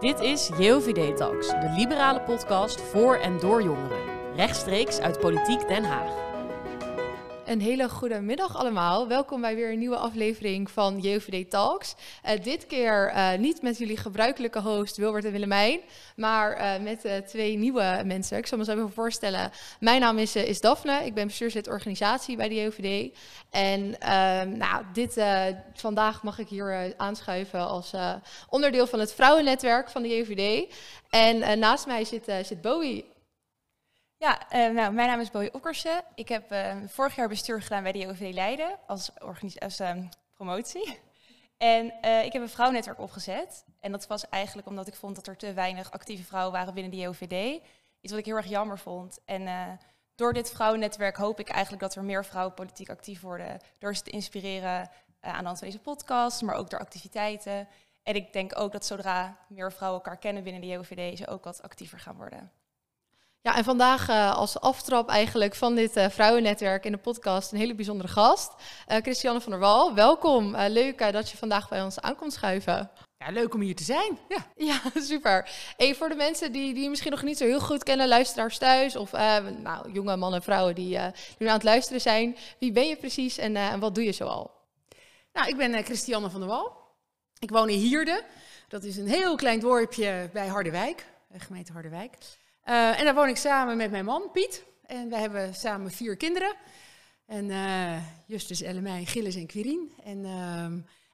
Dit is JOVD Talks, de liberale podcast voor en door jongeren. Rechtstreeks uit Politiek Den Haag. Een hele goede middag allemaal. Welkom bij weer een nieuwe aflevering van JOVD Talks. Uh, dit keer uh, niet met jullie gebruikelijke host Wilbert en Willemijn, maar uh, met twee nieuwe mensen. Ik zal me zo even voorstellen. Mijn naam is, is Daphne, ik ben bestuurslid organisatie bij de JOVD. En ehm, nou, dit, vandaag mag ik hier aanschuiven als onderdeel van het vrouwennetwerk van de JOVD. En naast mij zit, zit Bowie. Ja, uh, nou, mijn naam is Boy Okkersen. Ik heb uh, vorig jaar bestuur gedaan bij de JOV Leiden als, als uh, promotie. En eh, ik heb een vrouwennetwerk opgezet. En dat was eigenlijk omdat ik vond dat er te weinig actieve vrouwen waren binnen de JOVD. Iets wat ik heel erg jammer vond. En door dit vrouwennetwerk hoop ik eigenlijk dat er meer vrouwen politiek actief worden. Door ze te inspireren aan de hand van deze podcast, maar ook door activiteiten. En ik denk ook dat zodra meer vrouwen elkaar kennen binnen de JOVD, ze ook wat actiever gaan worden. Ja, en vandaag uh, als aftrap eigenlijk van dit uh, vrouwennetwerk in de podcast een hele bijzondere gast. Uh, Christiane van der Wal, welkom. leuk dat je vandaag bij ons aankomt schuiven. Ja, leuk om hier te zijn. Ja, ja super. Hey, voor de mensen die, die misschien nog niet zo heel goed kennen, luisteraars thuis of nou, jonge mannen en vrouwen die, nu aan het luisteren zijn. Wie ben je precies en, en wat doe je zoal? Nou, ik ben Christiane van der Wal. Ik woon in Hierde. Dat is een heel klein dorpje bij Harderwijk, gemeente Harderwijk. Uh, en daar woon ik samen met mijn man, Piet. En wij hebben samen vier kinderen. En uh, Justus, Ellemijn, Gilles en Quirien. En, uh,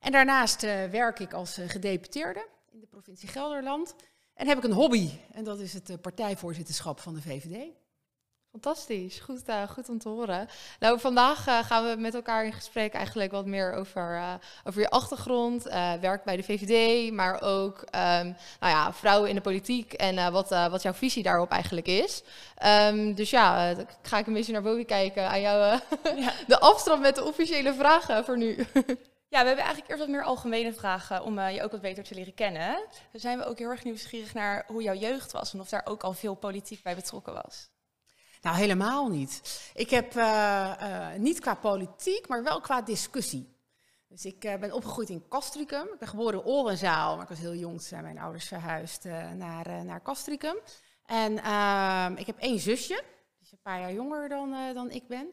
en daarnaast uh, werk ik als gedeputeerde in de provincie Gelderland. En heb ik een hobby. En dat is het partijvoorzitterschap van de VVD. Fantastisch, goed, uh, goed om te horen. Nou, vandaag uh, gaan we met elkaar in gesprek eigenlijk wat meer over, uh, over je achtergrond, werk bij de VVD, maar ook um, nou ja, vrouwen in de politiek en wat, wat jouw visie daarop eigenlijk is. Um, dus ja, ga ik een beetje naar boven kijken aan jou ja. de afstand met de officiële vragen voor nu. Ja, we hebben eigenlijk eerst wat meer algemene vragen om uh, je ook wat beter te leren kennen. Dan zijn we ook heel erg nieuwsgierig naar hoe jouw jeugd was en of daar ook al veel politiek bij betrokken was. Nou, helemaal niet. Ik heb uh, uh, niet qua politiek, maar wel qua discussie. Dus ik uh, ben opgegroeid in Castricum. Ik ben geboren in Orenzaal, maar ik was heel jong, zijn mijn ouders verhuisd naar, naar Castricum. En ehm, ik heb één zusje, die is een paar jaar jonger dan, dan ik ben.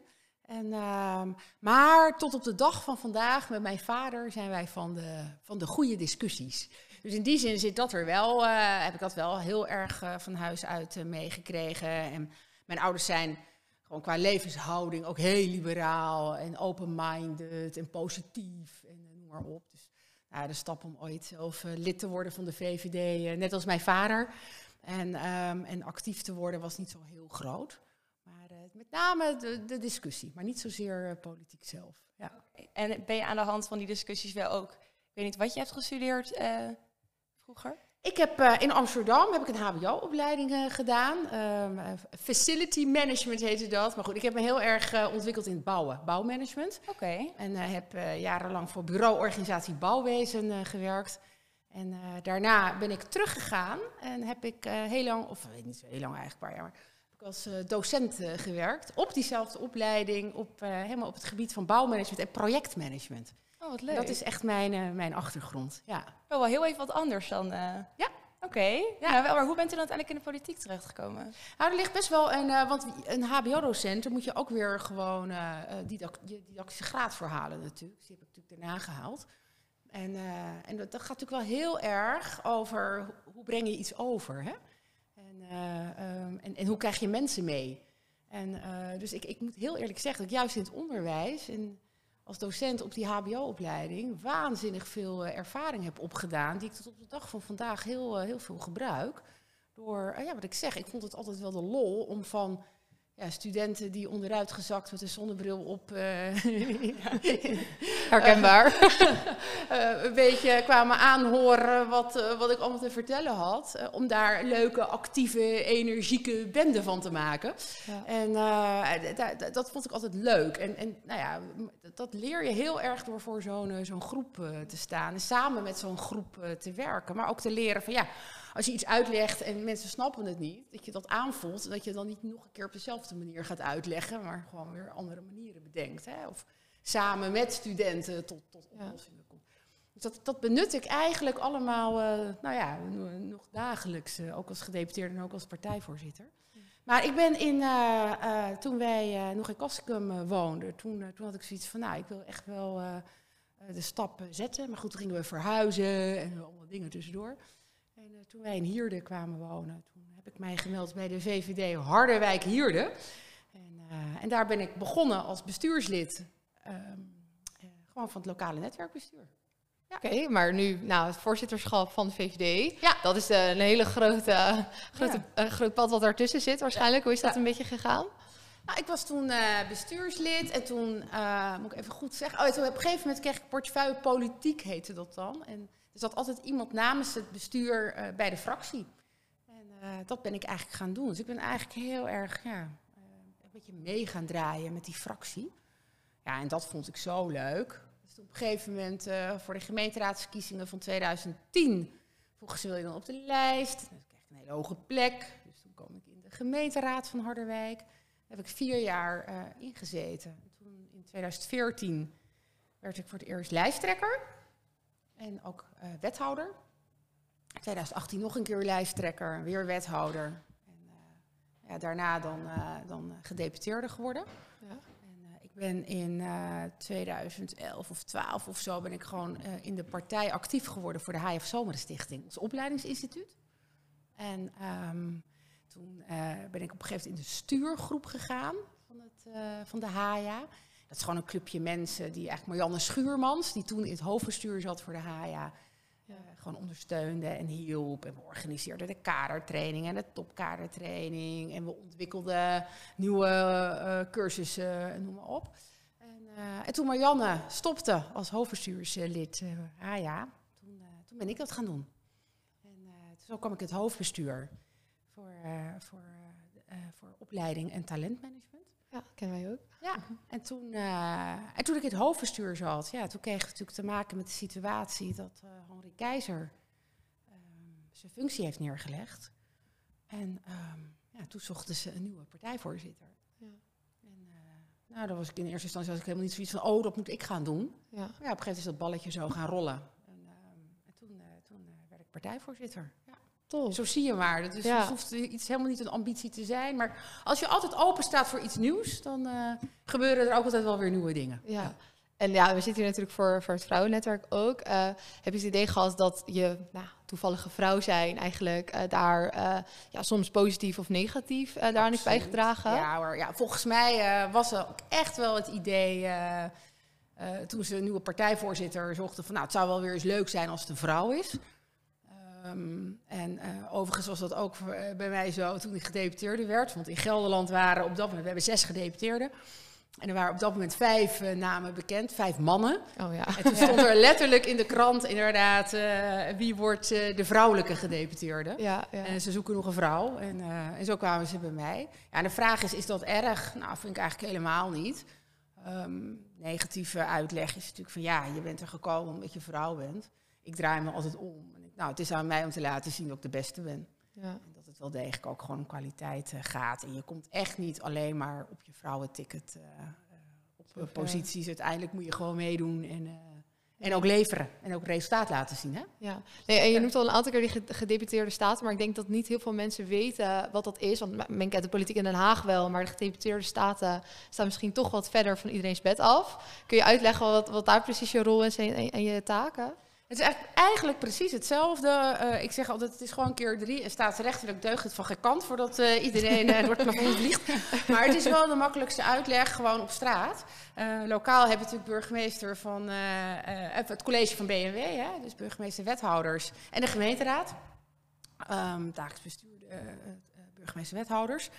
En, ehm, maar tot op de dag van vandaag met mijn vader zijn wij van de, van de goede discussies. Dus in die zin zit dat er wel, heb ik dat wel heel erg van huis uit meegekregen. En mijn ouders zijn gewoon qua levenshouding ook heel liberaal en open-minded en positief en noem maar op. Dus nou, de stap om ooit zelf uh, lid te worden van de VVD, eh, net als mijn vader, en, um, en actief te worden was niet zo heel groot. Maar met name de, de, discussie, maar niet zozeer politiek zelf. Ja. En ben je aan de hand van die discussies wel ook, ik weet niet wat je hebt gestudeerd vroeger? Ik heb uh, in Amsterdam heb ik een HBO-opleiding uh, gedaan. Um, facility management heette dat. Maar goed, ik heb me heel erg ontwikkeld in het bouwen, bouwmanagement. Oké. Okay. En heb jarenlang voor bureauorganisatie Bouwwezen gewerkt. En daarna ben ik teruggegaan en heb ik heel lang, of niet zo heel lang eigenlijk, een paar jaar, maar heb ik als docent gewerkt. Op diezelfde opleiding, op, helemaal op het gebied van bouwmanagement en projectmanagement. Oh, wat leuk. Dat is echt mijn, uh, mijn achtergrond, ja. Oh, wel heel even wat anders dan... Uh... Ja. Oké, okay. ja. Nou, maar hoe bent u dan uiteindelijk in de politiek terechtgekomen? Nou, er ligt best wel een, uh, want een hbo-docent, daar moet je ook weer gewoon uh, didact je didactische graad voor halen natuurlijk. Dus die heb ik natuurlijk daarna gehaald. En, en dat, dat, gaat natuurlijk wel heel erg over hoe breng je iets over, hè? En, um, en, en, hoe krijg je mensen mee? En dus ik, ik moet heel eerlijk zeggen dat juist in het onderwijs... En, als docent op die HBO-opleiding waanzinnig veel uh, ervaring heb opgedaan, die ik tot op de dag van vandaag heel, uh, heel veel gebruik. Door, uh, ja, wat ik zeg, ik vond het altijd wel de lol om van ja, studenten die onderuit gezakt met een zonnebril op. Uh, Herkenbaar. uh, een beetje kwamen aanhoren wat, uh, wat ik allemaal te vertellen had. om daar leuke, actieve, energieke bende van te maken. Ja. En dat vond ik altijd leuk. En, en nou ja, dat leer je heel erg door voor zo'n zo'n groep te staan. En samen met zo'n groep te werken. Maar ook te leren van ja als je iets uitlegt en mensen snappen het niet, dat je dat aanvoelt. En dat je dan niet nog een keer op dezelfde manier gaat uitleggen, maar gewoon weer andere manieren bedenkt. Hè? Of samen met studenten tot, tot oplossingen komt. Dus dat, dat benut ik eigenlijk allemaal, eh, nou ja, no- nog dagelijks, eh, ook als gedeputeerde en ook als partijvoorzitter. Maar ik ben in, eh, toen wij nog in Castricum eh, woonden, toen, toen had ik zoiets van, nou, ik wil echt wel de stap zetten. Maar goed, toen gingen we verhuizen en allemaal dingen tussendoor. En eh, toen wij in Hierde kwamen wonen, toen heb ik mij gemeld bij de VVD Harderwijk Hierde. En, eh, en daar ben ik begonnen als bestuurslid, ehm, eh, gewoon van het lokale netwerkbestuur. Oké, maar nu, nou, het voorzitterschap van de VVD. Ja. Dat is een hele grote, grote, Ja. groot pad wat daartussen zit waarschijnlijk. Hoe is dat Ja. een beetje gegaan? Nou, ik was toen bestuurslid en toen, eh, moet ik even goed zeggen, oh, toen op een gegeven moment kreeg ik portefeuille politiek, heette dat dan. En er zat altijd iemand namens het bestuur eh, bij de fractie. En eh, dat ben ik eigenlijk gaan doen. Dus ik ben eigenlijk heel erg, ja, eh, een beetje mee gaan draaien met die fractie. Ja, en dat vond ik zo leuk. Dus op een gegeven moment voor de gemeenteraadsverkiezingen van 2010 vroegen ze wil je dan op de lijst. Dan kreeg ik een hele hoge plek. Dus toen kwam ik in de gemeenteraad van Harderwijk. Daar heb ik vier jaar ingezeten. En Toen in 2014 werd ik voor het eerst lijsttrekker en ook eh, wethouder. In 2018 nog een keer lijsttrekker, weer wethouder. En eh, ja, daarna dan, eh, dan gedeputeerde geworden. Ja. En, ik ben in eh, 2011 of 12 of zo ben ik gewoon in de partij actief geworden voor de HF Zomerstichting, ons opleidingsinstituut. En ehm, toen ben ik op een gegeven moment in de stuurgroep gegaan van, het, van de HAJA. Dat is gewoon een clubje mensen die eigenlijk Marianne Schuurmans, die toen in het hoofdbestuur zat voor de HAJA, eh, gewoon ondersteunde en hielp. En we organiseerden de kadertraining en de topkadertraining. En we ontwikkelden nieuwe eh, cursussen, en noem maar op. En, eh, en toen Marianne stopte als hoofdbestuurslid eh HAJA, toen, toen ben ik dat gaan doen. En zo kwam ik het hoofdbestuur voor, voor, voor opleiding en talentmanagement. Ja, kennen wij ook. Ja, en toen, eh, en toen ik het hoofdbestuur zat, ja, toen kreeg ik natuurlijk te maken met de situatie dat eh Henri Keizer ehm, zijn functie heeft neergelegd. En ehm, ja, toen zochten ze een nieuwe partijvoorzitter. Ja. En, eh, nou, dan was ik in eerste instantie had ik helemaal niet zoiets van, oh, dat moet ik gaan doen. Ja. Maar ja, op een gegeven moment is dat balletje zo gaan rollen. En, ehm, en toen, toen werd ik partijvoorzitter. Zo zie je maar. Dat is, Ja. het hoeft iets helemaal niet een ambitie te zijn. Maar als je altijd open staat voor iets nieuws, dan eh, gebeuren er ook altijd wel weer nieuwe dingen. Ja. En ja, we zitten hier natuurlijk voor, voor het vrouwennetwerk ook. Eh, heb je het idee gehad dat je nou, toevallige vrouw zijn eigenlijk eh, daar ja, soms positief of negatief daaraan heeft bijgedragen? Ja hoor, ja, volgens mij was er ook echt wel het idee, toen ze een nieuwe partijvoorzitter zochten, van nou, het zou wel weer eens leuk zijn als het een vrouw is. Ehm, en eh, overigens was dat ook voor, eh, bij mij zo toen ik gedeputeerde werd. Want in Gelderland waren op dat moment, we hebben zes gedeputeerden. En er waren op dat moment vijf eh, namen bekend, vijf mannen. Oh ja. En toen stond er letterlijk in de krant inderdaad, wie wordt de vrouwelijke gedeputeerde. Ja, ja. En ze zoeken nog een vrouw. En, en zo kwamen ze bij mij. Ja, en de vraag is, is dat erg? Nou, vind ik eigenlijk helemaal niet. Ehm, negatieve uitleg is natuurlijk van, ja, je bent er gekomen omdat je vrouw bent. Ik draai me altijd om. Nou, het is aan mij om te laten zien dat ik de beste ben. ja. En dat het wel degelijk ook gewoon om kwaliteit eh, gaat. En je komt echt niet alleen maar op je vrouwenticket eh, eh, op posities. Uiteindelijk moet je gewoon meedoen en, en ook leveren. En ook resultaat laten zien, hè? Ja, nee, en je noemt al een aantal keer die ge- gedeputeerde staten, maar ik denk dat niet heel veel mensen weten wat dat is. Want men kent de politiek in Den Haag wel, maar de gedeputeerde staten staan misschien toch wat verder van iedereen's bed af. Kun je uitleggen wat, wat daar precies je rol is en, en, en je taken? Het is eigenlijk, eigenlijk precies hetzelfde. Eh, ik zeg altijd, het is gewoon keer drie. En staatsrechtelijk deugt het van geen kant voordat iedereen eh, door het plafond vliegt. Maar het is wel de makkelijkste uitleg, gewoon op straat. Eh, lokaal heb je natuurlijk burgemeester van eh, het college van BNW, hè, dus burgemeester, wethouders en de gemeenteraad. Ehm dagelijks bestuur, eh, burgemeester, wethouders.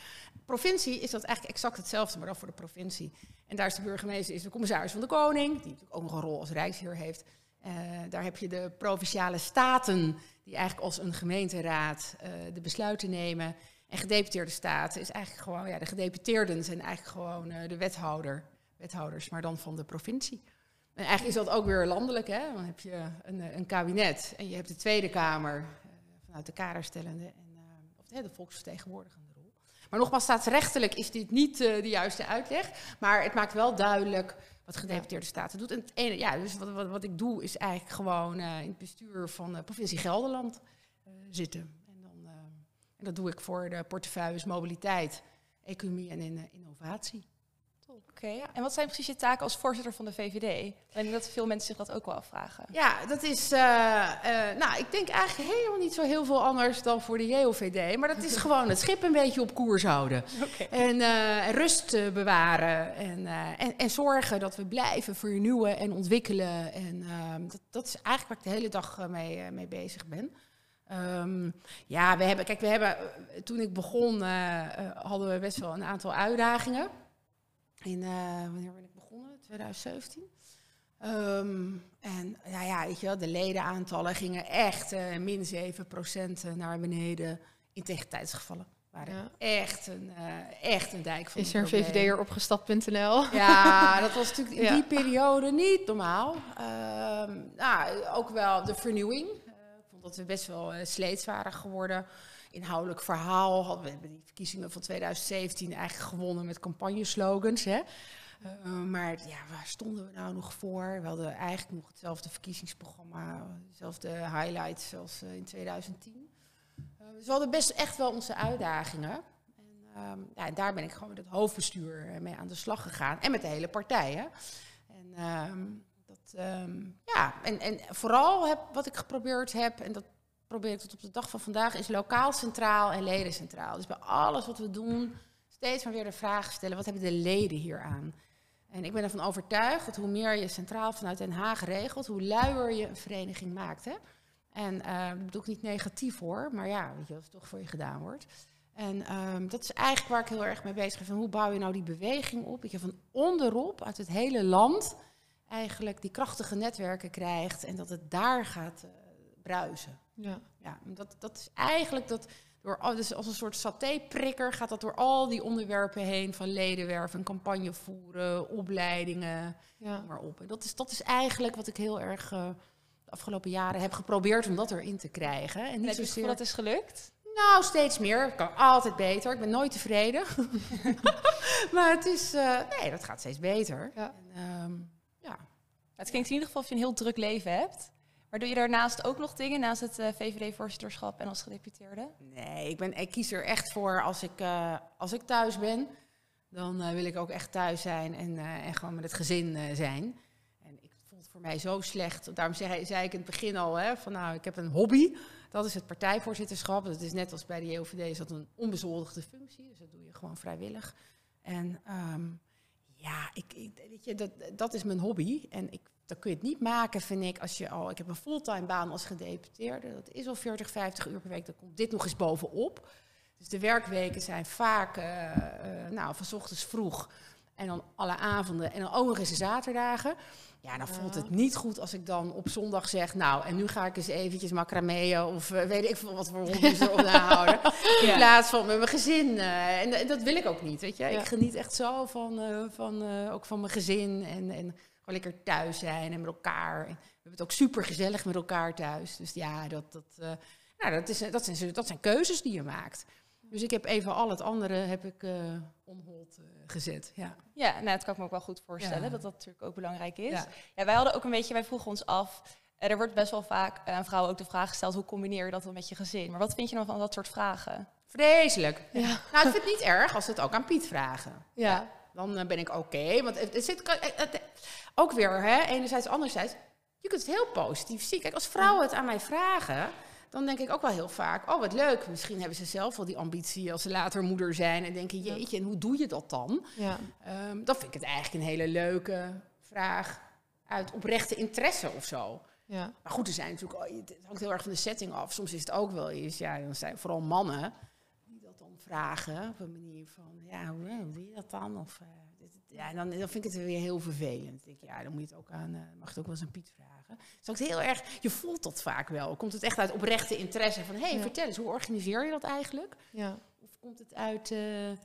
Provincie is dat eigenlijk exact hetzelfde, maar dan voor de provincie. En daar is de burgemeester, is de commissaris van de Koning, die natuurlijk ook nog een rol als rijksheer heeft. Eh, daar heb je de provinciale staten, die eigenlijk als een gemeenteraad eh, de besluiten nemen. En gedeputeerde staten is eigenlijk gewoon, ja, de gedeputeerden zijn eigenlijk gewoon eh, de wethouder, wethouders, maar dan van de provincie. En eigenlijk is dat ook weer landelijk, hè? Dan heb je een, een kabinet en je hebt de Tweede Kamer vanuit de kaderstellende en of de, de volksvertegenwoordigende rol. Maar nogmaals, staatsrechtelijk is dit niet de juiste uitleg, maar het maakt wel duidelijk wat gedeputeerde staten doet. En ja, dus wat, wat, wat ik doe is eigenlijk gewoon eh, in het bestuur van de provincie Gelderland eh, zitten. En, dan, eh, en dat doe ik voor de portefeuilles mobiliteit, economie en in, innovatie. Oké, ja. en wat zijn precies je taken als voorzitter van de VVD? Ik denk dat veel mensen zich dat ook wel afvragen. Ja, dat is, eh, eh, nou, ik denk eigenlijk helemaal niet zo heel veel anders dan voor de JOVD. Maar dat is gewoon het schip een beetje op koers houden. Oké. En eh, rust eh, bewaren en, eh, en, en zorgen dat we blijven vernieuwen en ontwikkelen. En ehm, dat, dat is eigenlijk waar ik de hele dag eh, mee, eh, mee bezig ben. Ehm, ja, we hebben, kijk, we hebben, eh, toen ik begon eh, eh, hadden we best wel een aantal uitdagingen. In, eh, wanneer ben ik begonnen? 2017. Ehm, en nou ja, weet je wel, de ledenaantallen gingen echt eh, min 7% naar beneden. Integriteitsgevallen waren Ja. echt, een, eh, echt een dijk van Is er een. VVD'er opgestapt.nl? Ja, dat was natuurlijk in Ja. die periode niet normaal. Ehm, nou, ook wel de vernieuwing. Eh, ik vond dat we best wel sleets waren geworden. Inhoudelijk verhaal we hebben die verkiezingen van 2017 eigenlijk gewonnen met campagneslogans. Hè? Uh, maar ja, waar stonden we nou nog voor? We hadden eigenlijk nog hetzelfde verkiezingsprogramma, dezelfde highlights als uh, in 2010. Uh, dus we hadden best echt wel onze uitdagingen. Um, ja, en daar ben ik gewoon met het hoofdbestuur mee aan de slag gegaan. En met de hele partij. Hè. En, um, dat, um, ja, en, en vooral heb, wat ik geprobeerd heb, en dat probeer ik tot op de dag van vandaag, is lokaal centraal en leden centraal. Dus bij alles wat we doen, steeds maar weer de vraag stellen, wat hebben de leden hier aan? En ik ben ervan overtuigd dat hoe meer je centraal vanuit Den Haag regelt, hoe luier je een vereniging maakt. Hè? En uh, dat bedoel ik niet negatief hoor, maar ja, weet je, als het toch voor je gedaan wordt. En um, dat is eigenlijk waar ik heel erg mee bezig ben. Hoe bouw je nou die beweging op? Dat je van onderop, uit het hele land, eigenlijk die krachtige netwerken krijgt. En dat het daar gaat uh, bruisen. Ja. ja dat, dat is eigenlijk dat. Door, dus als een soort satéprikker gaat dat door al die onderwerpen heen. Van ledenwerven, campagne voeren, opleidingen, ja. maar op. En dat is, dat is eigenlijk wat ik heel erg uh, de afgelopen jaren heb geprobeerd om dat erin te krijgen. En niet zozeer... dat is gelukt? Nou, steeds meer. Het kan altijd beter. Ik ben nooit tevreden. maar het is, uh, nee, dat gaat steeds beter. Ja. En, um, ja. Het klinkt in ieder geval of je een heel druk leven hebt. Maar doe je daarnaast ook nog dingen, naast het uh, VVD-voorzitterschap en als gedeputeerde? Nee, ik, ben, ik kies er echt voor als ik, uh, als ik thuis ben. Dan uh, wil ik ook echt thuis zijn en, en gewoon met het gezin zijn. En ik vond het voor mij zo slecht. Daarom zei, zei ik in het begin al, hè, van nou, ik heb een hobby. Dat is het partijvoorzitterschap. Dat is net als bij de JOVD is dat een onbezoldigde functie. Dus dat doe je gewoon vrijwillig. En um, ja, ik, weet je, dat, dat is mijn hobby. En ik, dat kun je het niet maken, vind ik, als je al... Ik heb een fulltime baan als gedeputeerde. Dat is al 40, 50 uur per week. Dan komt dit nog eens bovenop. Dus de werkweken zijn vaak, uh, nou, van ochtends vroeg... En dan alle avonden en dan ook nog eens de zaterdagen. Ja, dan voelt het niet goed als ik dan op zondag zeg... nou, en nu ga ik eens eventjes macrameeën of uh, weet ik veel wat voor hobby's erop houden. In ja. plaats van met mijn gezin. Uh, en, en, dat wil ik ook niet, weet je. Ja. Ik geniet echt zo van, uh, van, ook van mijn gezin en, en gewoon lekker thuis zijn en met elkaar. En we hebben het ook super gezellig met elkaar thuis. Dus ja, dat, dat, nou, dat, is, dat, zijn, dat zijn keuzes die je maakt. Dus ik heb even al het andere heb ik uh, onhold uh, gezet. Ja, ja nou, dat kan ik me ook wel goed voorstellen, ja. dat dat natuurlijk ook belangrijk is. Ja. ja. wij hadden ook een beetje, wij vroegen ons af, uh, er wordt best wel vaak aan vrouwen ook de vraag gesteld, hoe combineer je dat dan met je gezin? Maar wat vind je nou van dat soort vragen? Vreselijk. Ja. Nou, ik vind het niet erg als ze het ook aan Piet vragen. Ja. Dan ben ik oké, okay, want het, zit ook weer, hè, enerzijds, anderzijds, je kunt het heel positief zien. Kijk, als vrouwen het aan mij vragen, dan denk ik ook wel heel vaak, oh wat leuk, misschien hebben ze zelf wel die ambitie als ze later moeder zijn en denken, jeetje, en hoe doe je dat dan? Ja. Um, dan vind ik het eigenlijk een hele leuke vraag uit oprechte interesse of zo. Ja. Maar goed, er zijn natuurlijk, oh, het hangt heel erg van de setting af. Soms is het ook wel eens, ja, dan zijn vooral mannen die dat dan vragen op een manier van, ja, hoe, hoe doe je dat dan? Of, uh, ja, en dan, dan vind ik het weer heel vervelend. Dan denk ja, dan moet je het ook aan, uh, mag het ook wel eens aan Piet vragen. Het is ook heel erg, je voelt dat vaak wel. Komt het echt uit oprechte interesse van, hé, hey, Ja. vertel eens, hoe organiseer je dat eigenlijk? Ja. Of komt het uit, uh, uh,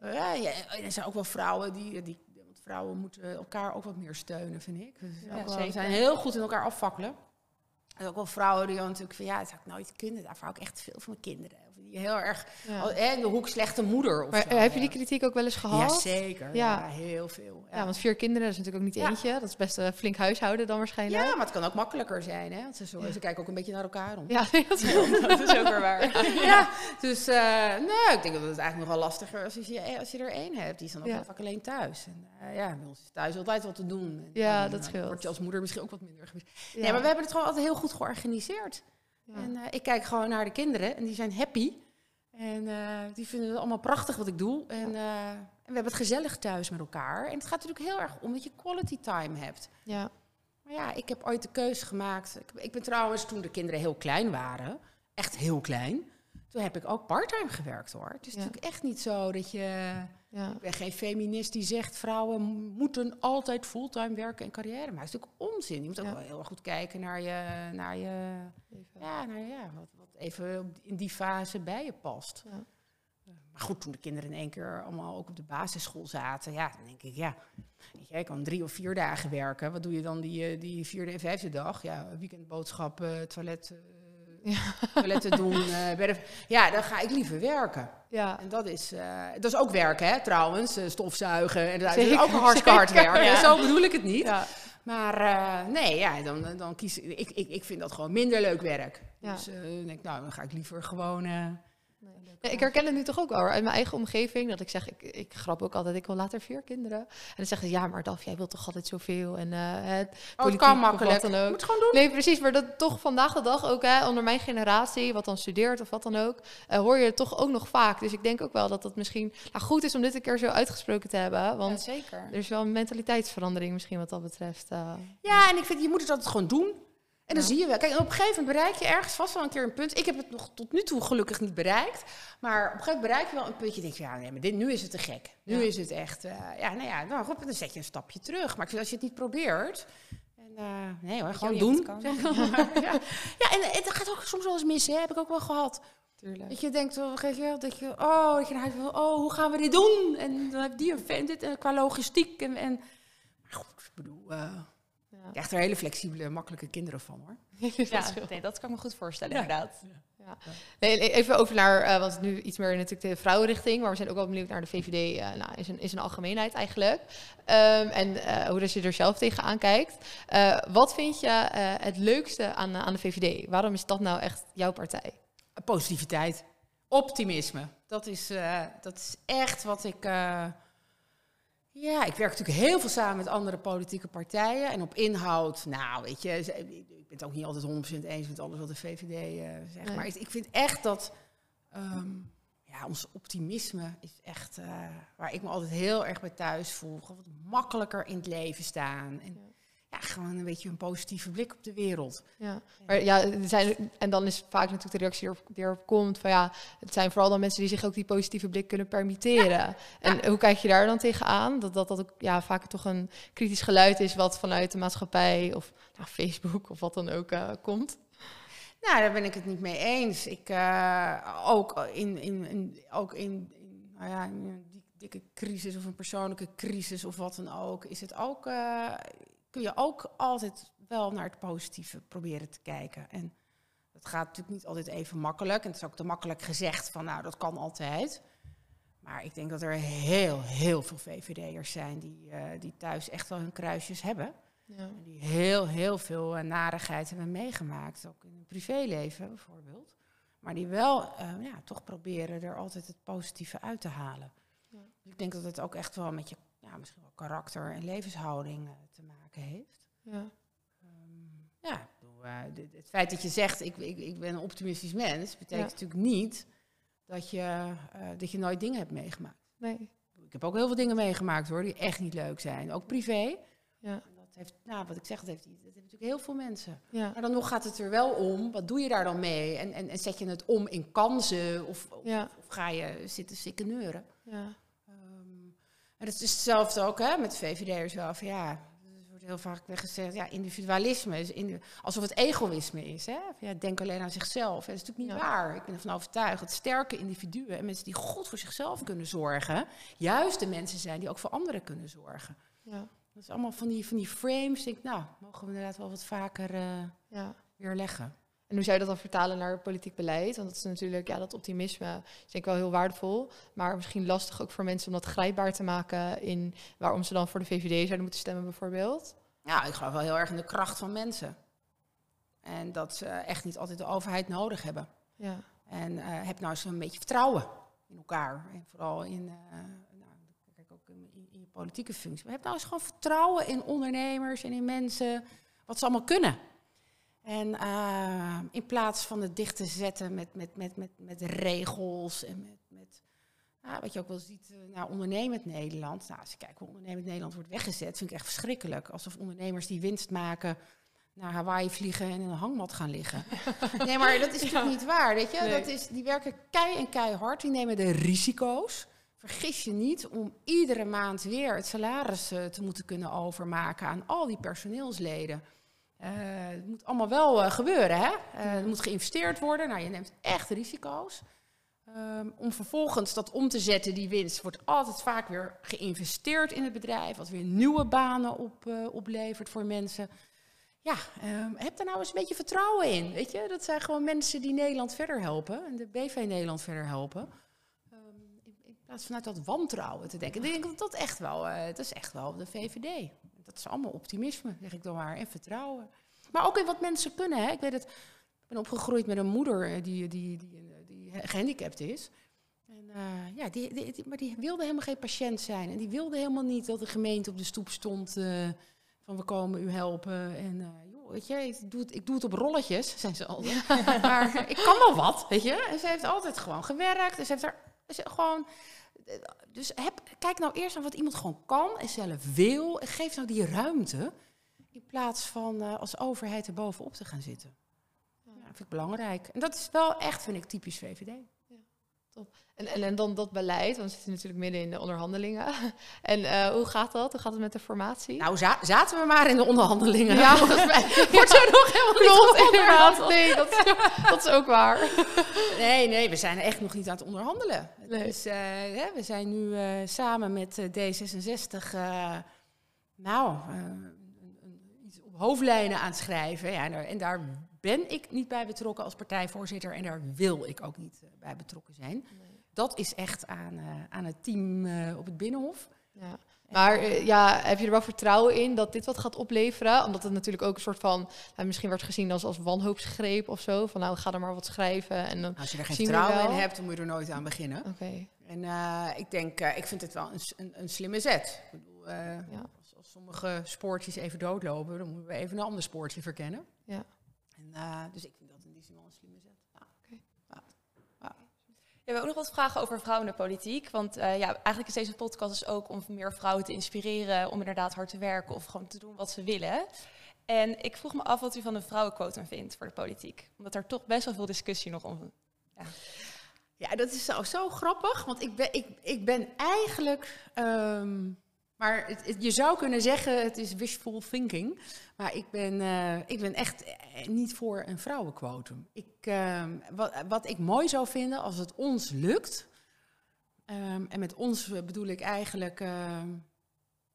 ja, er zijn ook wel vrouwen die, die, want vrouwen moeten elkaar ook wat meer steunen, vind ik. Dus Ja, ook wel, zeker. zijn heel goed in elkaar afvakkelen. Er zijn ook wel vrouwen die dan natuurlijk van, ja, dat zou ik nooit kunnen. Daarvoor hou ik echt veel van mijn kinderen. Heel erg Ja. in de hoek slechte moeder. Of Maar zo, eh, heb je die kritiek ook wel eens gehad? Ja, zeker. Ja. Ja, heel veel. Ja, want vier kinderen, dat is natuurlijk ook niet eentje. Dat is best een flink huishouden dan waarschijnlijk. Ja, maar het kan ook makkelijker zijn. Hè? Want ze, zo- ze kijken ook een beetje naar elkaar om. Ja, dat is dat is ook weer waar. Ja, dus eh, nee, ik denk dat het eigenlijk nog wel lastiger is als je, als je er één hebt. Die is dan ook vaak alleen thuis. En eh, ja, bij ons is thuis altijd wat te doen. En Ja, dat eh, scheelt. Word je als moeder misschien ook wat minder. Nee, maar we hebben het gewoon altijd heel goed georganiseerd. Ja. En eh, ik kijk gewoon naar de kinderen en die zijn happy. En eh, die vinden het allemaal prachtig wat ik doe. En, eh, en we hebben het gezellig thuis met elkaar. En het gaat natuurlijk heel erg om dat je quality time hebt. Ja. Maar ja, ik heb ooit de keuze gemaakt. Ik, ik ben trouwens toen de kinderen heel klein waren, echt heel klein, toen heb ik ook parttime gewerkt hoor. Het is Ja. natuurlijk echt niet zo dat je. Ja. Ik ben geen feminist die zegt vrouwen moeten altijd fulltime werken en carrière maken. Dat is natuurlijk onzin. Je moet ook Ja. wel heel erg goed kijken naar je, naar je Even. ja, nou ja, wat, wat even in die fase bij je past. Ja. Maar goed, toen de kinderen in één keer allemaal ook op de basisschool zaten, ja, dan denk ik, ja, ik kan drie of vier dagen werken. Wat doe je dan die, eh, die vierde en vijfde dag? Ja, weekendboodschappen, toilet, eh, Ja. toiletten doen. de- ja, dan ga ik liever werken. Ja. En dat is, eh, dat is ook werken, hè, trouwens. eh, stofzuigen. En dat is ook hartstikke hard ja. Zo bedoel ik het niet. Ja. Maar nee, ja, dan, dan kies ik, ik, ik, vind dat gewoon minder leuk werk. Dus dan denk ik, nou, dan ga ik liever gewoon. Ja, ik herken het nu toch ook wel uit mijn eigen omgeving. Dat ik zeg, ik, ik grap ook altijd, ik wil later vier kinderen. En dan zeggen ze, ja, maar Daf, jij wilt toch altijd zoveel. En eh het, oh, het kan makkelijk. Moet het gewoon doen. Nee, precies. Maar dat toch vandaag de dag ook, hè, onder mijn generatie, wat dan studeert of wat dan ook, eh, hoor je het toch ook nog vaak. Dus ik denk ook wel dat het misschien nou, goed is om dit een keer zo uitgesproken te hebben. Ja, Want zeker. er is wel een mentaliteitsverandering misschien wat dat betreft. eh. Ja, en ik vind, je moet het altijd gewoon doen. En dan zie je wel. Kijk, op een gegeven moment bereik je ergens vast wel een keer een punt. Ik heb het nog tot nu toe gelukkig niet bereikt. Maar op een gegeven moment bereik je wel een puntje. denk je, ja, nee, maar dit, nu is het te gek. Nu Ja. is het echt, eh, ja, nou ja, nou, goed, dan zet je een stapje terug. Maar als je het niet probeert... En, eh, nee hoor, gewoon doen. ja. ja, en het gaat ook soms wel eens mis, hè. Heb ik ook wel gehad. Tuurlijk. Dat je denkt, oh, dat je, oh, dat je wil, oh, hoe gaan we dit doen? En dan heb die een vent dit en qua logistiek. En, en, maar goed, ik bedoel, eh. Je krijgt er hele flexibele, makkelijke kinderen van, hoor. Ja, nee, dat kan ik me goed voorstellen, Ja. inderdaad. Nee, even over naar, eh want nu iets meer natuurlijk de vrouwenrichting, maar we zijn ook wel benieuwd naar de VVD eh nou, in, zijn, in zijn algemeenheid eigenlijk. Ehm, en eh, hoe dat je er zelf tegenaan kijkt. Eh, wat vind je eh, het leukste aan, aan de VVD? Waarom is dat nou echt jouw partij? Positiviteit, optimisme. Dat is, eh, dat is echt wat ik... ja, ik werk natuurlijk heel veel samen met andere politieke partijen. En op inhoud, nou, weet je, ik ben het ook niet altijd 100% eens met alles wat de VVD eh, zegt. Nee. Maar ik, ik vind echt dat ehm, ja, ons optimisme is echt eh, waar ik me altijd heel erg bij thuis voel. Gewoon wat makkelijker in het leven staan. En ja, gewoon een beetje een positieve blik op de wereld. Ja. Maar ja, er zijn, en dan is vaak natuurlijk de reactie die erop, die erop komt van ja, het zijn vooral dan mensen die zich ook die positieve blik kunnen permitteren. En hoe kijk je daar dan tegenaan? Dat dat, dat ook ja, vaak toch een kritisch geluid is wat vanuit de maatschappij of nou, Facebook of wat dan ook eh, komt. Nou, daar ben ik het niet mee eens. Ik, eh, ook in, in, in, ook in, in, nou ja, in dikke crisis of een persoonlijke crisis of wat dan ook, is het ook, eh, kun je ook altijd wel naar het positieve proberen te kijken. En dat gaat natuurlijk niet altijd even makkelijk. En het is ook te makkelijk gezegd van, nou, dat kan altijd. Maar ik denk dat er heel, heel veel VVD'ers zijn die, eh, die thuis echt wel hun kruisjes hebben. Ja. En die heel, heel veel eh, narigheid hebben meegemaakt, ook in hun privéleven bijvoorbeeld. Maar die wel eh, ja, toch proberen er altijd het positieve uit te halen. Ja. Dus ik denk dat het ook echt wel met je ja, misschien wel karakter en levenshouding te maken heeft. Ja. Ehm, ja, eh, het feit dat je zegt, ik, ik, ik ben een optimistisch mens, betekent Ja. natuurlijk niet dat je, eh, dat je nooit dingen hebt meegemaakt. Nee. Ik heb ook heel veel dingen meegemaakt hoor, die echt niet leuk zijn. Ook privé. Ja. En Dat heeft, nou, wat ik zeg, dat heeft, dat heeft natuurlijk heel veel mensen. Ja. Maar dan nog gaat het er wel om, wat doe je daar dan mee? En, en, en zet je het om in kansen of, of, Ja. of ga je zitten sikkeneuren? Ja. Ehm, en het is hetzelfde ook hè, met de VVD'ers wel. Van, ja, wordt heel vaak gezegd, ja, individualisme is indi- alsof het egoïsme is. Hè? Ja, denk alleen aan zichzelf. En dat is natuurlijk niet Ja. waar. Ik ben ervan overtuigd dat sterke individuen en mensen die goed voor zichzelf kunnen zorgen, juist de mensen zijn die ook voor anderen kunnen zorgen. Ja. Dat is allemaal van die, van die frames. Ik denk, nou, mogen we inderdaad wel wat vaker eh, Ja. weer leggen. En hoe zou je dat dan vertalen naar politiek beleid? Want dat is natuurlijk, ja, dat optimisme is denk ik wel heel waardevol. Maar misschien lastig ook voor mensen om dat grijpbaar te maken in waarom ze dan voor de VVD zouden moeten stemmen bijvoorbeeld. Ja, ik geloof wel heel erg in de kracht van mensen. En dat ze echt niet altijd de overheid nodig hebben. Ja. En eh, heb nou eens een beetje vertrouwen in elkaar. En vooral in, eh, nou, kijk ook in, in, in je politieke functie. Maar heb nou eens gewoon vertrouwen in ondernemers en in mensen. Wat ze allemaal kunnen. En uh, in plaats van het dicht te zetten met, met, met, met, met regels en met, met nou, wat je ook wel ziet, uh, nou, ondernemend Nederland. Nou, als je kijkt hoe ondernemend Nederland wordt weggezet, vind ik echt verschrikkelijk. Alsof ondernemers die winst maken naar Hawaii vliegen en in een hangmat gaan liggen. nee, maar dat is natuurlijk niet waar, weet je. Nee. Dat is, die werken kei en keihard, die nemen de risico's. Vergis je niet om iedere maand weer het salaris uh, te moeten kunnen overmaken aan al die personeelsleden. Uh, het moet allemaal wel uh, gebeuren, hè? Uh, er moet geïnvesteerd worden. Nou, je neemt echt risico's. Um, om vervolgens dat om te zetten, die winst, wordt altijd vaak weer geïnvesteerd in het bedrijf, wat weer nieuwe banen op, oplevert voor mensen. Ja, um, heb daar nou eens een beetje vertrouwen in. Weet je, dat zijn gewoon mensen die Nederland verder helpen en de BV Nederland verder helpen. Um, in, in, plaats vanuit dat wantrouwen te denken. Ik denk dat dat echt wel, dat is echt wel de VVD. Dat is allemaal optimisme, zeg ik dan maar, en vertrouwen. Maar ook in wat mensen kunnen. Hè. Ik weet het, ik ben opgegroeid met een moeder die, die, die, die gehandicapt is. En, uh, ja, die, die, die, maar die wilde helemaal geen patiënt zijn. En die wilde helemaal niet dat de gemeente op de stoep stond uh, van we komen u helpen. En uh, joh, weet je, ik doe, het, ik doe het op rolletjes, zijn ze altijd. maar ik kan wel wat, weet je. En ze heeft altijd gewoon gewerkt. En ze heeft er ze gewoon dus heb, kijk nou eerst naar wat iemand gewoon kan en zelf wil. En geef nou die ruimte. In plaats van uh, als overheid er bovenop te gaan zitten. Dat vind ik belangrijk. En dat is wel echt, vind ik, typisch VVD. Top. En, en, en dan dat beleid, want we zitten natuurlijk midden in de onderhandelingen. En uh, hoe gaat dat? Hoe gaat het met de formatie? Nou, za zaten we maar in de onderhandelingen. Ja, volgens mij wordt er nog helemaal Klopt, niet inderdaad. Nee, dat is, dat is ook waar. Nee, nee, we zijn echt nog niet aan het onderhandelen. Nee. Dus uh, we zijn nu uh, samen met uh, D66, nou, iets op hoofdlijnen aan het schrijven. Ja, en daar ben ik niet bij betrokken als partijvoorzitter en daar wil ik ook niet bij betrokken zijn. Nee. Dat is echt aan, aan het team op het Binnenhof. Ja. Maar uh, ja, heb je er wel vertrouwen in dat dit wat gaat opleveren? Omdat het natuurlijk ook een soort van, nou, misschien wordt gezien als, als wanhoopsgreep of zo. Van nou, ga er maar wat schrijven. En dan als je er geen vertrouwen in hebt, dan moet je er nooit aan beginnen. Oké. Okay. En uh, ik denk, uh, ik vind het wel een, een, een slimme zet. Ik bedoel, ja. als, als, sommige spoortjes even doodlopen, dan moeten we even een ander spoortje verkennen. Ja. En, dus ik vind dat in die zin wel een slimme zet. Ja. Okay. Ja. Ja, we hebben ook nog wat vragen over vrouwen in de politiek. Want uh, ja, eigenlijk is deze podcast dus ook om meer vrouwen te inspireren om inderdaad hard te werken of gewoon te doen wat ze willen. En ik vroeg me af wat u van de vrouwenquotum vindt voor de politiek. Omdat er toch best wel veel discussie nog om. Ja, ja dat is zo, zo grappig. Want ik ben, ik, ik ben eigenlijk. Um, maar je zou kunnen zeggen, het is wishful thinking. Maar ik ben, uh, ik ben echt niet voor een vrouwenquotum. Ik, uh, wat, wat, ik mooi zou vinden als het ons lukt. Um, en met ons bedoel ik eigenlijk uh,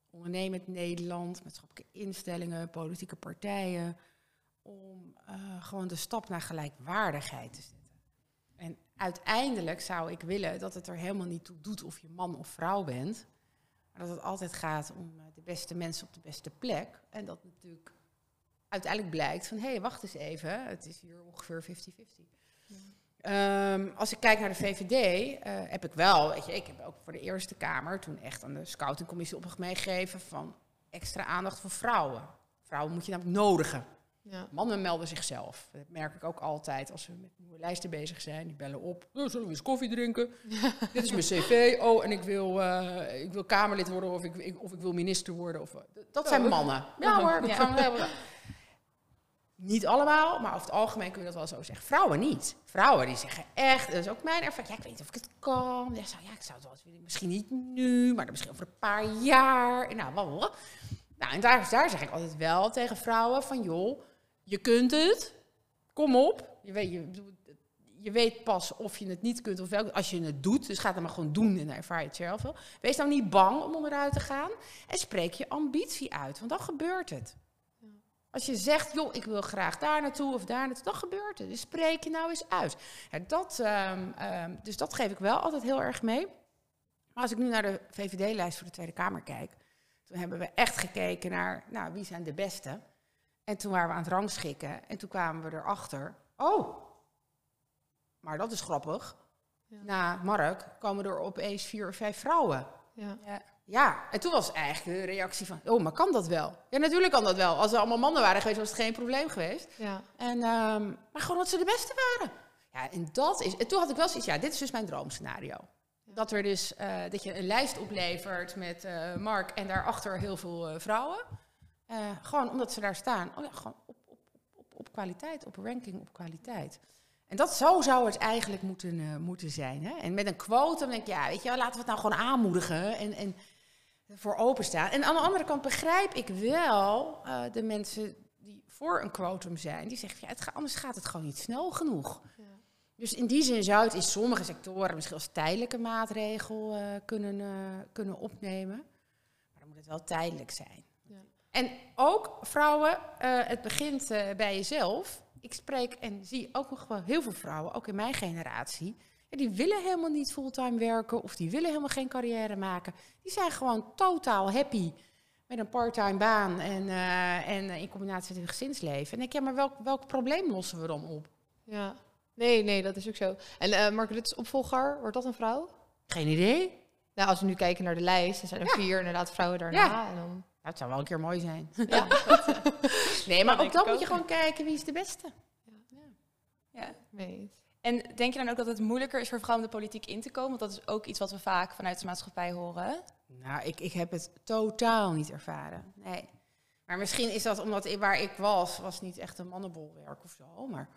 ondernemend Nederland, maatschappelijke instellingen, politieke partijen. Om uh, gewoon de stap naar gelijkwaardigheid te zetten. En uiteindelijk zou ik willen dat het er helemaal niet toe doet of je man of vrouw bent. Maar dat het altijd gaat om de beste mensen op de beste plek. En dat natuurlijk uiteindelijk blijkt van, hé, hey, wacht eens even, het is hier ongeveer 50-50. Ja. Um, als ik kijk naar de VVD, uh, heb ik wel, weet je, ik heb ook voor de Eerste Kamer toen echt aan de scoutingcommissie opdracht meegegeven van extra aandacht voor vrouwen. Vrouwen moet je namelijk nodigen. Ja. Mannen melden zichzelf. Dat merk ik ook altijd als we met nieuwe lijsten bezig zijn. Die bellen op. Oh, zullen we eens koffie drinken? Dit is mijn cv. Oh, en ik wil, uh, ik wil Kamerlid worden of ik, ik, of ik wil minister worden. Of, dat Oh. zijn mannen. Ja hoor, dat hebben. Niet allemaal, maar over het algemeen kun je dat wel zo zeggen. Vrouwen niet. Vrouwen die zeggen echt, dat is ook mijn ervaring. Ja, ik weet niet of ik het kan. Ja, ja ik zou het wel eens willen. Misschien niet nu, maar dan misschien over een paar jaar. Nou, wat, wat. Nou, en daar, daar zeg ik altijd wel tegen vrouwen van, joh, je kunt het. Kom op. Je weet, je, je weet pas of je het niet kunt of wel. Als je het doet, dus ga het maar gewoon doen en dan ervaar je het zelf wel. Wees nou niet bang om onderuit te gaan. En spreek je ambitie uit, want dan gebeurt het. Als je zegt, joh, ik wil graag daar naartoe of daar naartoe, dan gebeurt het. Dus spreek je nou eens uit. Ja, dat, ehm, ehm, dus dat geef ik wel altijd heel erg mee. Maar als ik nu naar de VVD-lijst voor de Tweede Kamer kijk, toen hebben we echt gekeken naar, nou, wie zijn de beste? En toen waren we aan het rangschikken en toen kwamen we erachter, oh, maar dat is grappig. Ja. Na Mark komen er opeens vier of vijf vrouwen. Ja. Ja. Ja, en toen was eigenlijk de reactie van, oh, maar kan dat wel? Ja, natuurlijk kan dat wel. Als er allemaal mannen waren geweest, was het geen probleem geweest. Ja. En, ehm, maar gewoon dat ze de beste waren. Ja, en dat is. En toen had ik wel zoiets, ja, dit is dus mijn droomscenario. Dat er dus eh, dat je een lijst oplevert met eh, Mark en daarachter heel veel eh, vrouwen. Eh, gewoon omdat ze daar staan. Oh ja, gewoon op, op, op, op, kwaliteit, op ranking, op kwaliteit. En dat zo zou het eigenlijk moeten, eh, moeten zijn. Hè? En met een quote dan denk ik, ja, weet je wel, laten we het nou gewoon aanmoedigen en, en voor openstaan. En aan de andere kant begrijp ik wel eh, de mensen die voor een quotum zijn. Die zeggen, ja, het ga- anders gaat het gewoon niet snel genoeg. Ja. Dus in die zin zou het in sommige sectoren misschien als tijdelijke maatregel kunnen, kunnen opnemen. Maar dan moet het wel tijdelijk zijn. En ook vrouwen, eh, het begint eh, bij jezelf. Ik spreek en zie ook nog wel heel veel vrouwen, ook in mijn generatie. ja, die willen helemaal niet fulltime werken of die willen helemaal geen carrière maken. Die zijn gewoon totaal happy met een parttime baan en, eh, en in combinatie met hun gezinsleven. En ik denk, ja, maar welk, welk probleem lossen we dan op? ja. Nee, nee, dat is ook zo. En eh Mark Rutte's opvolger, wordt dat een vrouw? Geen idee. Nou, als we nu kijken naar de lijst, dan zijn er Ja. vier inderdaad vrouwen daarna. Ja. En dan, Nou, het zou wel een keer mooi zijn. ja, Nee, maar Dat ook dan moet je gewoon kijken wie is de beste. Ja. nee. En denk je dan ook dat het moeilijker is voor vrouwen om de politiek in te komen? Want dat is ook iets wat we vaak vanuit de maatschappij horen. Nou, ik, ik heb het totaal niet ervaren. Nee. Maar misschien is dat omdat ik, waar ik was, was niet echt een mannenbolwerk of zo. Maar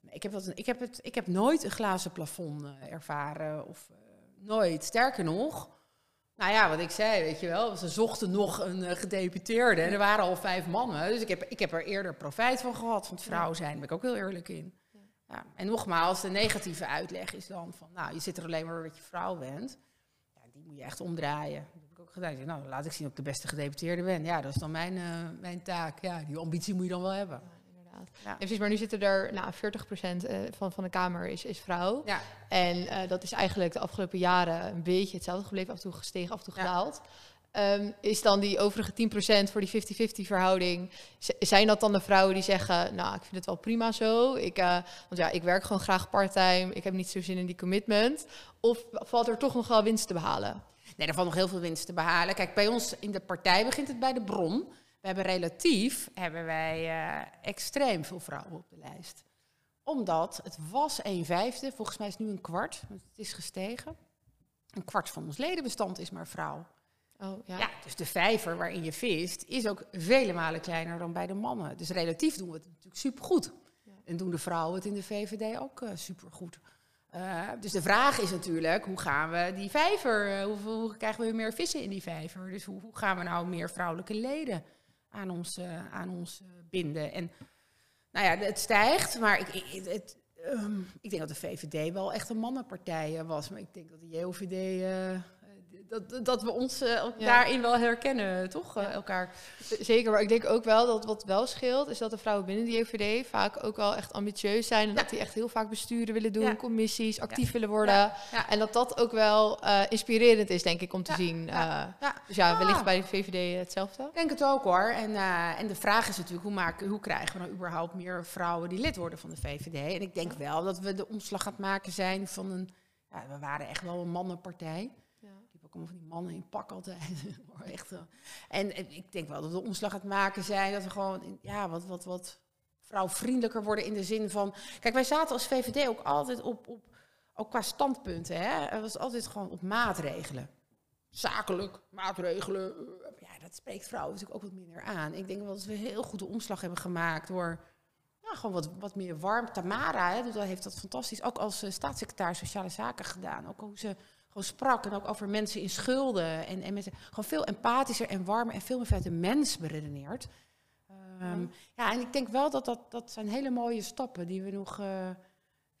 nee, ik, heb dat, ik, heb het, ik heb nooit een glazen plafond eh, ervaren. Of eh, nooit. Sterker nog, nou ja, wat ik zei, weet je wel. Ze zochten nog een eh, gedeputeerde en er waren al vijf mannen. Dus ik heb, ik heb er eerder profijt van gehad, van het vrouw zijn. Daar ben ik ook heel eerlijk in. Ja. En nogmaals, de negatieve uitleg is dan van, nou, je zit er alleen maar omdat je vrouw bent. Ja, die moet je echt omdraaien. Dat heb ik ook gedaan. Ik nou, laat ik zien of ik de beste gedeputeerde ben. Ja, dat is dan mijn, eh, mijn taak. Ja, die ambitie moet je dan wel hebben. Inderdaad. Ja. Precies, maar nu zitten er, nou, 40% eh, van, van de Kamer is, is vrouw. Ja, En eh, dat is eigenlijk de afgelopen jaren een beetje hetzelfde gebleven, af en toe gestegen, af en toe gedaald. Ehm, is dan die overige 10% voor die 50-50 verhouding, zijn dat dan de vrouwen die zeggen, nou, ik vind het wel prima zo, ik, eh, want ja, ik werk gewoon graag parttime, ik heb niet zo zin in die commitment, of valt er toch nog wel winst te behalen? nee, er valt nog heel veel winst te behalen. Kijk, bij ons in de partij begint het bij de bron. We hebben relatief, hebben wij eh, extreem veel vrouwen op de lijst. Omdat het was een vijfde, volgens mij is het nu een kwart, want het is gestegen. Een kwart van ons ledenbestand is maar vrouw. Oh, ja. Ja, dus de vijver waarin je vist is ook vele malen kleiner dan bij de mannen. Dus relatief doen we het natuurlijk supergoed. Ja. En doen de vrouwen het in de VVD ook eh, supergoed. Eh, dus de vraag is natuurlijk, hoe gaan we die vijver, hoe krijgen we meer vissen in die vijver? Dus hoe, hoe gaan we nou meer vrouwelijke leden aan ons, eh, aan ons eh, binden? En nou ja, het stijgt, maar ik, het, ehm, ik denk dat de VVD wel echt een mannenpartij eh, was. Maar ik denk dat de JOVD, dat, dat we ons eh, Ja. daarin wel herkennen, toch? eh, elkaar. Zeker, maar ik denk ook wel dat wat wel scheelt, is dat de vrouwen binnen de JVD vaak ook wel echt ambitieus zijn. En dat die echt heel vaak besturen willen doen, commissies, actief willen worden. En dat dat ook wel eh, inspirerend is, denk ik, om te zien. Dus ja, wellicht Ah. bij de VVD hetzelfde. Ik denk het ook hoor. En, en de vraag is natuurlijk, hoe, maken, hoe krijgen we nou überhaupt meer vrouwen die lid worden van de VVD? En ik denk wel dat we de omslag gaan maken zijn van een... Ja, we waren echt wel een mannenpartij. Ook allemaal van die mannen in pak altijd. Echt, eh, en, ik denk wel dat we de omslag gaan maken zijn. Dat we gewoon ja, wat, wat, wat vrouwvriendelijker worden in de zin van... Kijk, wij zaten als VVD ook altijd op, op ook qua standpunten. Hè? Het was altijd gewoon op maatregelen. Zakelijk, maatregelen. eh, Ja, dat spreekt vrouwen natuurlijk ook wat minder aan. Ik denk wel dat we heel goed de omslag hebben gemaakt door... Ja, gewoon wat, wat meer warm. Tamara hè, heeft dat fantastisch ook als eh, staatssecretaris Sociale Zaken gedaan. Ook hoe ze gewoon sprak en ook over mensen in schulden. En, en met, gewoon veel empathischer en warmer en veel meer vanuit de mens beredeneerd. Ehm, ja, en ik denk wel dat dat, dat zijn hele mooie stappen die we nog eh,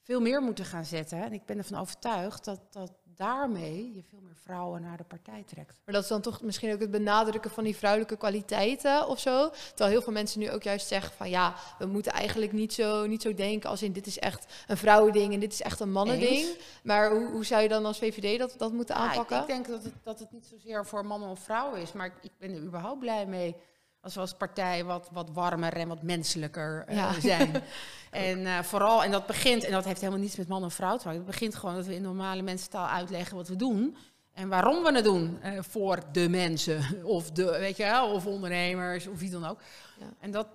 veel meer moeten gaan zetten. En ik ben ervan overtuigd dat, dat daarmee je veel meer vrouwen naar de partij trekt. Maar dat is dan toch misschien ook het benadrukken van die vrouwelijke kwaliteiten of zo. Terwijl heel veel mensen nu ook juist zeggen van ja, we moeten eigenlijk niet zo, niet zo denken als in dit is echt een vrouwending en dit is echt een mannending. Eens. Maar hoe, hoe zou je dan als VVD dat, dat moeten Ja, ik- aanpakken? ik, denk dat het, dat het niet zozeer voor mannen of vrouwen is, maar ik, ik ben er überhaupt blij mee als we als partij wat, wat warmer en wat menselijker eh, Ja. zijn. en eh, vooral, en dat begint, en dat heeft helemaal niets met man en vrouw te maken, het begint gewoon dat we in normale mensentaal uitleggen wat we doen. En waarom we het doen eh, voor de mensen, of, de, weet je wel, of ondernemers, of wie dan ook. Ja. En dat,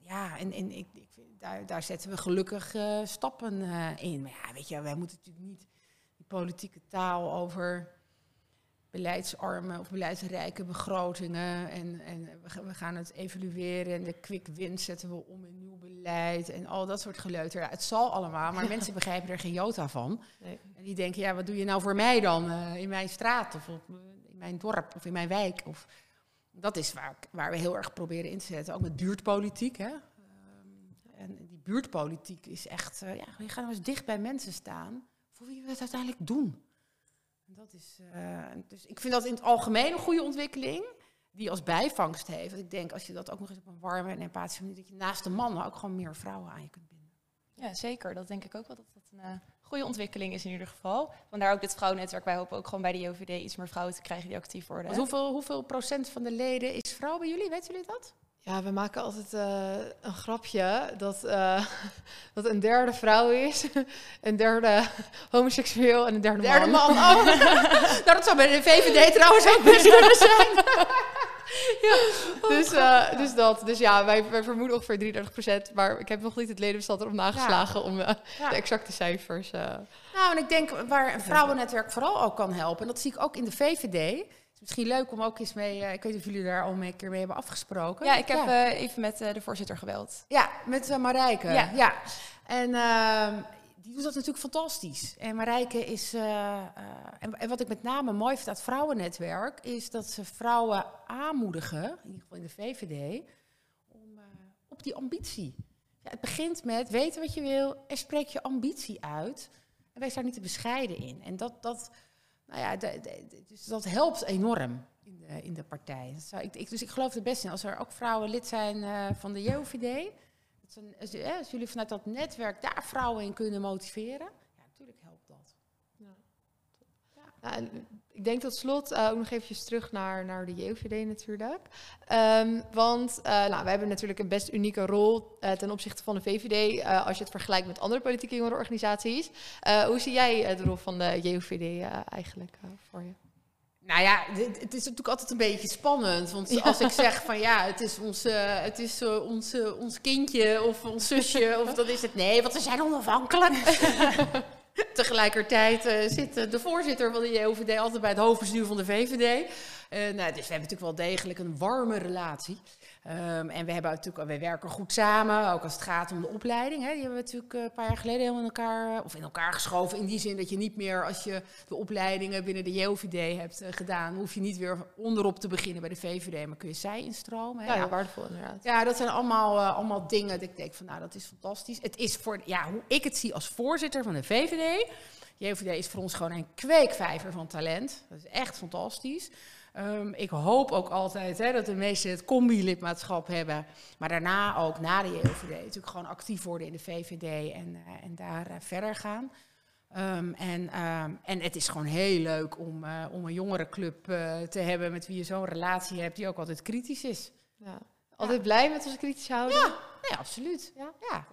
ja, en, en ik, ik vind, daar, daar zetten we gelukkig stappen in. Maar ja, weet je, wij moeten natuurlijk niet die politieke taal over beleidsarme of beleidsrijke begrotingen. En, en we, gaan- het evalueren en de quick win zetten we om in nieuw beleid en al dat soort geleuter. Ja, het zal allemaal, maar mensen begrijpen er geen jota van. Nee. En die denken, ja, wat doe je nou voor mij dan eh, in mijn straat of op, eh, in mijn dorp of in mijn wijk? Of, dat is waar, waar we heel erg proberen in te zetten, ook met buurtpolitiek. Hè? Ehm, en die buurtpolitiek is echt, eh, ja, je gaat nou eens dicht bij mensen staan voor wie we het uiteindelijk doen. Dat is, eh, dus ik vind dat in het algemeen een goede ontwikkeling, die als bijvangst heeft. Want ik denk, als je dat ook nog eens op een warme en empathische manier, dat je naast de mannen ook gewoon meer vrouwen aan je kunt binden. Ja, zeker. Dat denk ik ook wel dat dat een eh, goede ontwikkeling is in ieder geval. Vandaar ook dit vrouwennetwerk. Wij hopen ook gewoon bij de JOVD iets meer vrouwen te krijgen die actief worden. Want hoeveel, hoeveel procent van de leden is vrouw bij jullie? Weten jullie dat? Ja, we maken altijd eh, een grapje dat, eh, dat een derde vrouw is, een derde homoseksueel en een derde, Derde man. Oh. nou, dat zou bij de VVD trouwens ook best kunnen zijn. Dus, eh, dus dat. Dus ja, wij, wij vermoeden ongeveer 33%. Maar ik heb nog niet het ledenbestand erop nageslagen om Ja. de exacte cijfers. Nou, en ik denk waar een vrouwennetwerk vooral ook kan helpen, en dat zie ik ook in de VVD. Het is misschien leuk om ook eens mee, eh, ik weet niet of jullie daar al een keer mee hebben afgesproken. Ja, ik heb eh, even met eh, de voorzitter gebeld. Ja, met Marijke. Ja. Ja. En ehm, die doet dat natuurlijk fantastisch. En Marijke is. en, en wat ik met name mooi vind aan het vrouwennetwerk. is dat ze vrouwen aanmoedigen, in ieder geval in de VVD. om, op die ambitie. Ja, het begint met weten wat je wil en spreek je ambitie uit. En wees daar niet te bescheiden in. En dat. dat nou ja, de- de- de- dus dat helpt enorm in de, in de partij. Zou ik, ik, dus ik geloof er best in. Als er ook vrouwen lid zijn eh, van de JOVD, dat als, als jullie vanuit dat netwerk daar vrouwen in kunnen motiveren, ja, natuurlijk helpt dat. Ja, en ik denk tot slot eh, ook nog eventjes terug naar, naar de JOVD natuurlijk. Ehm, want eh, nou, wij hebben natuurlijk een best unieke rol eh, ten opzichte van de VVD... als je het vergelijkt met andere politieke jongerenorganisaties. Hoe zie jij de rol van de JOVD eigenlijk voor je? Nou ja, het is natuurlijk altijd een beetje spannend. Want als ik zeg van ja, het is, ons, het is eh, ons, ons kindje of ons zusje, of dan is het nee, want we zijn onafhankelijk. Tegelijkertijd eh, zit eh, de voorzitter van de JOVD altijd bij het hoofdbestuur van de VVD. Eh, nou, dus we hebben natuurlijk wel degelijk een warme relatie. Ehm, en we hebben natuurlijk, we werken goed samen, ook als het gaat om de opleiding. Hè. Die hebben we natuurlijk eh, een paar jaar geleden helemaal in elkaar, eh, of in elkaar geschoven. In die zin dat je niet meer, als je de opleidingen binnen de JOVD hebt eh, gedaan, hoef je niet weer onderop te beginnen bij de VVD, maar kun je zij instromen. Hè. Ja, waardevol inderdaad. ja, dat zijn allemaal, allemaal dingen dat ik denk van, nou, dat is fantastisch. Het is voor, ja, hoe ik het zie als voorzitter van de VVD. JVD is voor ons gewoon een kweekvijver van talent. Dat is echt fantastisch. Ehm, ik hoop ook altijd hè, dat de meesten het combi-lidmaatschap hebben. Maar daarna ook, na de JVD, natuurlijk gewoon actief worden in de VVD en, eh, en daar eh, verder gaan. Ehm, en, ehm, en het is gewoon heel leuk om, eh, om een jongerenclub te hebben met wie je zo'n relatie hebt die ook altijd kritisch is. Ja. Altijd blij met onze kritische houding? Nee, absoluut. Ja? Ja.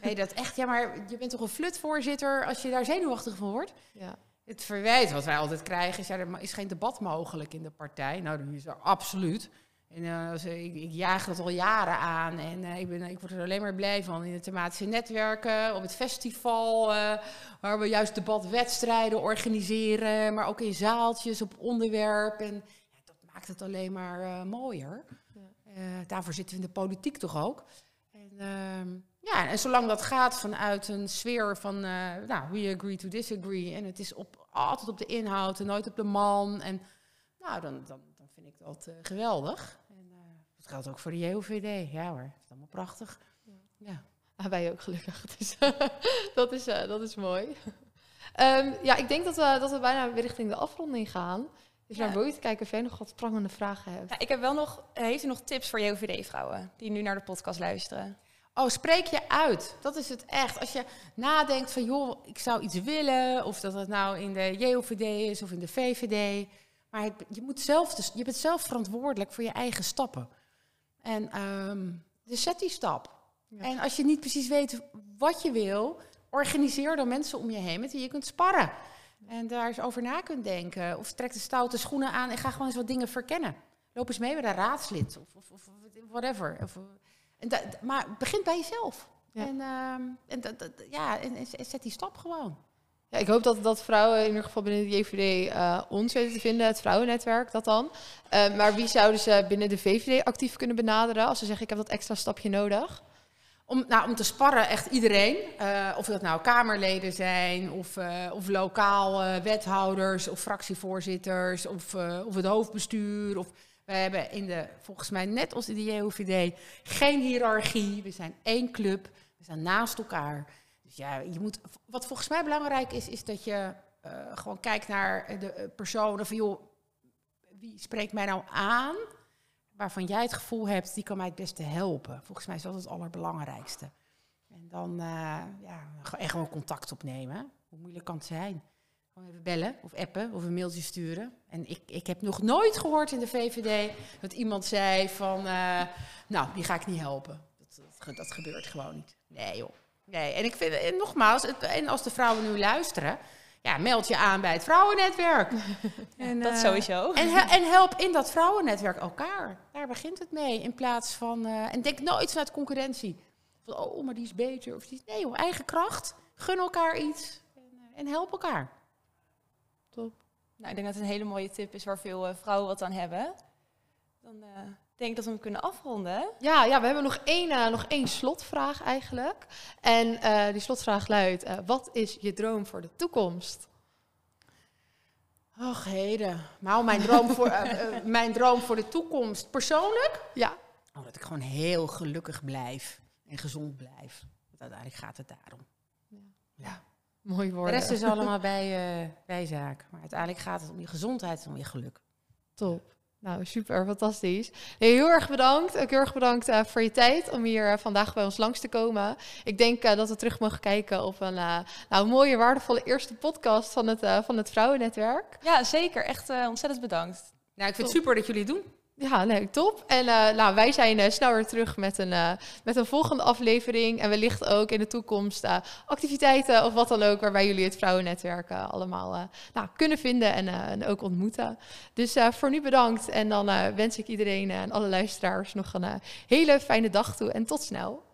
Nee, dat echt, ja, maar je bent toch een flutvoorzitter als je daar zenuwachtig van wordt? Ja. Het verwijt wat wij altijd krijgen is, ja, er is geen debat mogelijk in de partij. Nou, dat is er absoluut. En eh, ik, ik jaag dat al jaren aan en eh, ik, ben, ik word er alleen maar blij van in de thematische netwerken, op het festival, eh, waar we juist debatwedstrijden organiseren, maar ook in zaaltjes op onderwerp. En ja, dat maakt het alleen maar mooier. Ja. Daarvoor zitten we in de politiek toch ook. En, ehm, ja, en zolang dat gaat vanuit een sfeer van, eh, nou, we agree to disagree. En het is op, altijd op de inhoud en nooit op de man. En nou, dan, dan, dan vind ik dat eh, geweldig. En eh, dat geldt ook voor de JOVD. Ja hoor, het is allemaal prachtig. Ja. Ah, wij ook gelukkig. Dus dat, is, eh, dat is mooi. Ehm, ja, ik denk dat we, dat we bijna weer richting de afronding gaan. Dus Ja. naar te kijken of jij nog wat prangende vragen hebt. Ja, ik heb wel nog, heeft u nog tips voor JOVD-vrouwen die nu naar de podcast luisteren? Oh, spreek je uit. Dat is het echt. Als je nadenkt van, joh, ik zou iets willen. Of dat het nou in de JOVD is of in de VVD. Maar het- je, moet zelf dus, je bent zelf verantwoordelijk voor je eigen stappen. En ehm, dus zet die stap. Ja. En als je niet precies weet wat je wil, organiseer dan mensen om je heen met wie je kunt sparren. En daar eens over na kunt denken. Of trek de stoute schoenen aan en ga gewoon eens wat dingen verkennen. Loop eens mee met een raadslid of, of, of whatever. Of, en da- maar begin bij jezelf. Ja. En, ehm, en, dat- ja, en, en zet die stap gewoon. Ja, ik hoop dat, dat vrouwen in ieder geval binnen de JVD eh, ons weten te vinden, het vrouwennetwerk dat dan. Eh, maar wie zouden ze binnen de VVD actief kunnen benaderen als ze zeggen ik heb dat extra stapje nodig? Om, nou, om te sparren, echt iedereen. Eh, of dat nou Kamerleden zijn, of, eh, of lokaal wethouders, of fractievoorzitters, of, of het hoofdbestuur. Of, we hebben in de, volgens mij net als in de JOVD, geen hiërarchie. We zijn één club, we staan naast elkaar. Dus ja, je moet, wat volgens mij belangrijk is, is dat je eh, gewoon kijkt naar de eh, personen van, joh, wie spreekt mij nou aan? waarvan jij het gevoel hebt, die kan mij het beste helpen. Volgens mij is dat het allerbelangrijkste. En dan eh, ja, en gewoon contact opnemen. Hoe moeilijk kan het zijn? Gewoon even bellen of appen of een mailtje sturen. En ik, ik heb nog nooit gehoord in de VVD dat iemand zei van... eh, nou, die ga ik niet helpen. Dat, dat, dat gebeurt gewoon niet. Nee joh. Nee. En ik vind, en nogmaals, het, en als de vrouwen nu luisteren... Ja, meld je aan bij het vrouwennetwerk. En, dat eh, sowieso. en, en help in dat vrouwennetwerk elkaar. Daar begint het mee. In plaats van. eh, en denk nooit vanuit concurrentie. Van, oh, maar die is beter. Of die is, nee, joh, eigen kracht. Gun elkaar iets. En, en help elkaar. Top. Nou, ik denk dat het een hele mooie tip is waar veel eh, vrouwen wat aan hebben. Dan eh, denk ik dat we hem kunnen afronden. Ja, ja, we hebben nog één, eh, nog één slotvraag eigenlijk. En eh, die slotvraag luidt, eh, wat is je droom voor de toekomst? Och, heden. Nou, mijn droom, voor, mijn droom voor de toekomst. Persoonlijk? Ja, Oh, dat ik gewoon heel gelukkig blijf. En gezond blijf. Want uiteindelijk gaat het daarom. Ja. Mooi De woorden. rest is allemaal bij, eh bijzaak. Maar uiteindelijk gaat het om je gezondheid en om je geluk. Top. Nou, super, fantastisch. Nee, heel erg bedankt. Ook heel erg bedankt eh, voor je tijd om hier eh, vandaag bij ons langs te komen. Ik denk eh, dat we terug mogen kijken op een eh, nou, mooie, waardevolle eerste podcast van het, eh, van het Vrouwennetwerk. Ja, zeker. Echt eh, ontzettend bedankt. Nou, ik vind het super dat jullie het doen. Ja, nee, top. En eh, nou, wij zijn eh, snel weer terug met een, eh, met een volgende aflevering. En wellicht ook in de toekomst activiteiten of wat dan ook, waarbij jullie het vrouwennetwerk allemaal nou, kunnen vinden en, en ook ontmoeten. Dus voor nu bedankt. En dan wens ik iedereen en alle luisteraars nog een hele fijne dag toe en tot snel.